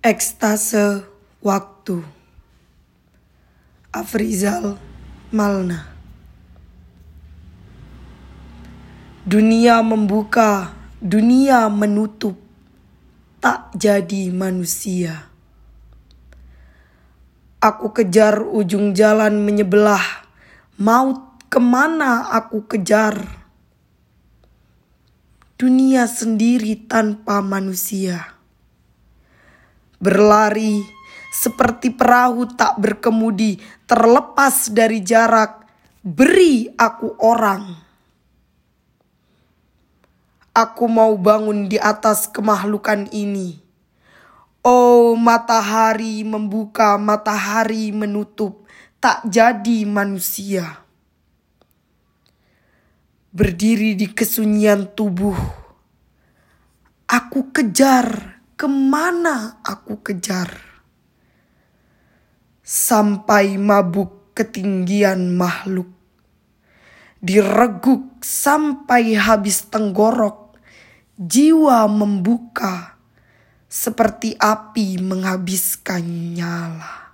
Ekstase waktu. Afrizal Malna. Dunia membuka, dunia menutup, tak jadi manusia. Aku kejar ujung jalan menyebelah, maut ke mana aku kejar? Dunia sendiri tanpa manusia berlari seperti perahu tak berkemudi, terlepas dari jarak. Beri aku orang. Aku mau bangun di atas kemahlukan ini. Oh, matahari membuka, matahari menutup, tak jadi manusia. Berdiri di kesunyian tubuh, aku kejar ke mana aku kejar? Sampai mabuk ketinggian makhluk. Direguk sampai habis tenggorok, jiwa membuka seperti api menghabiskan nyala.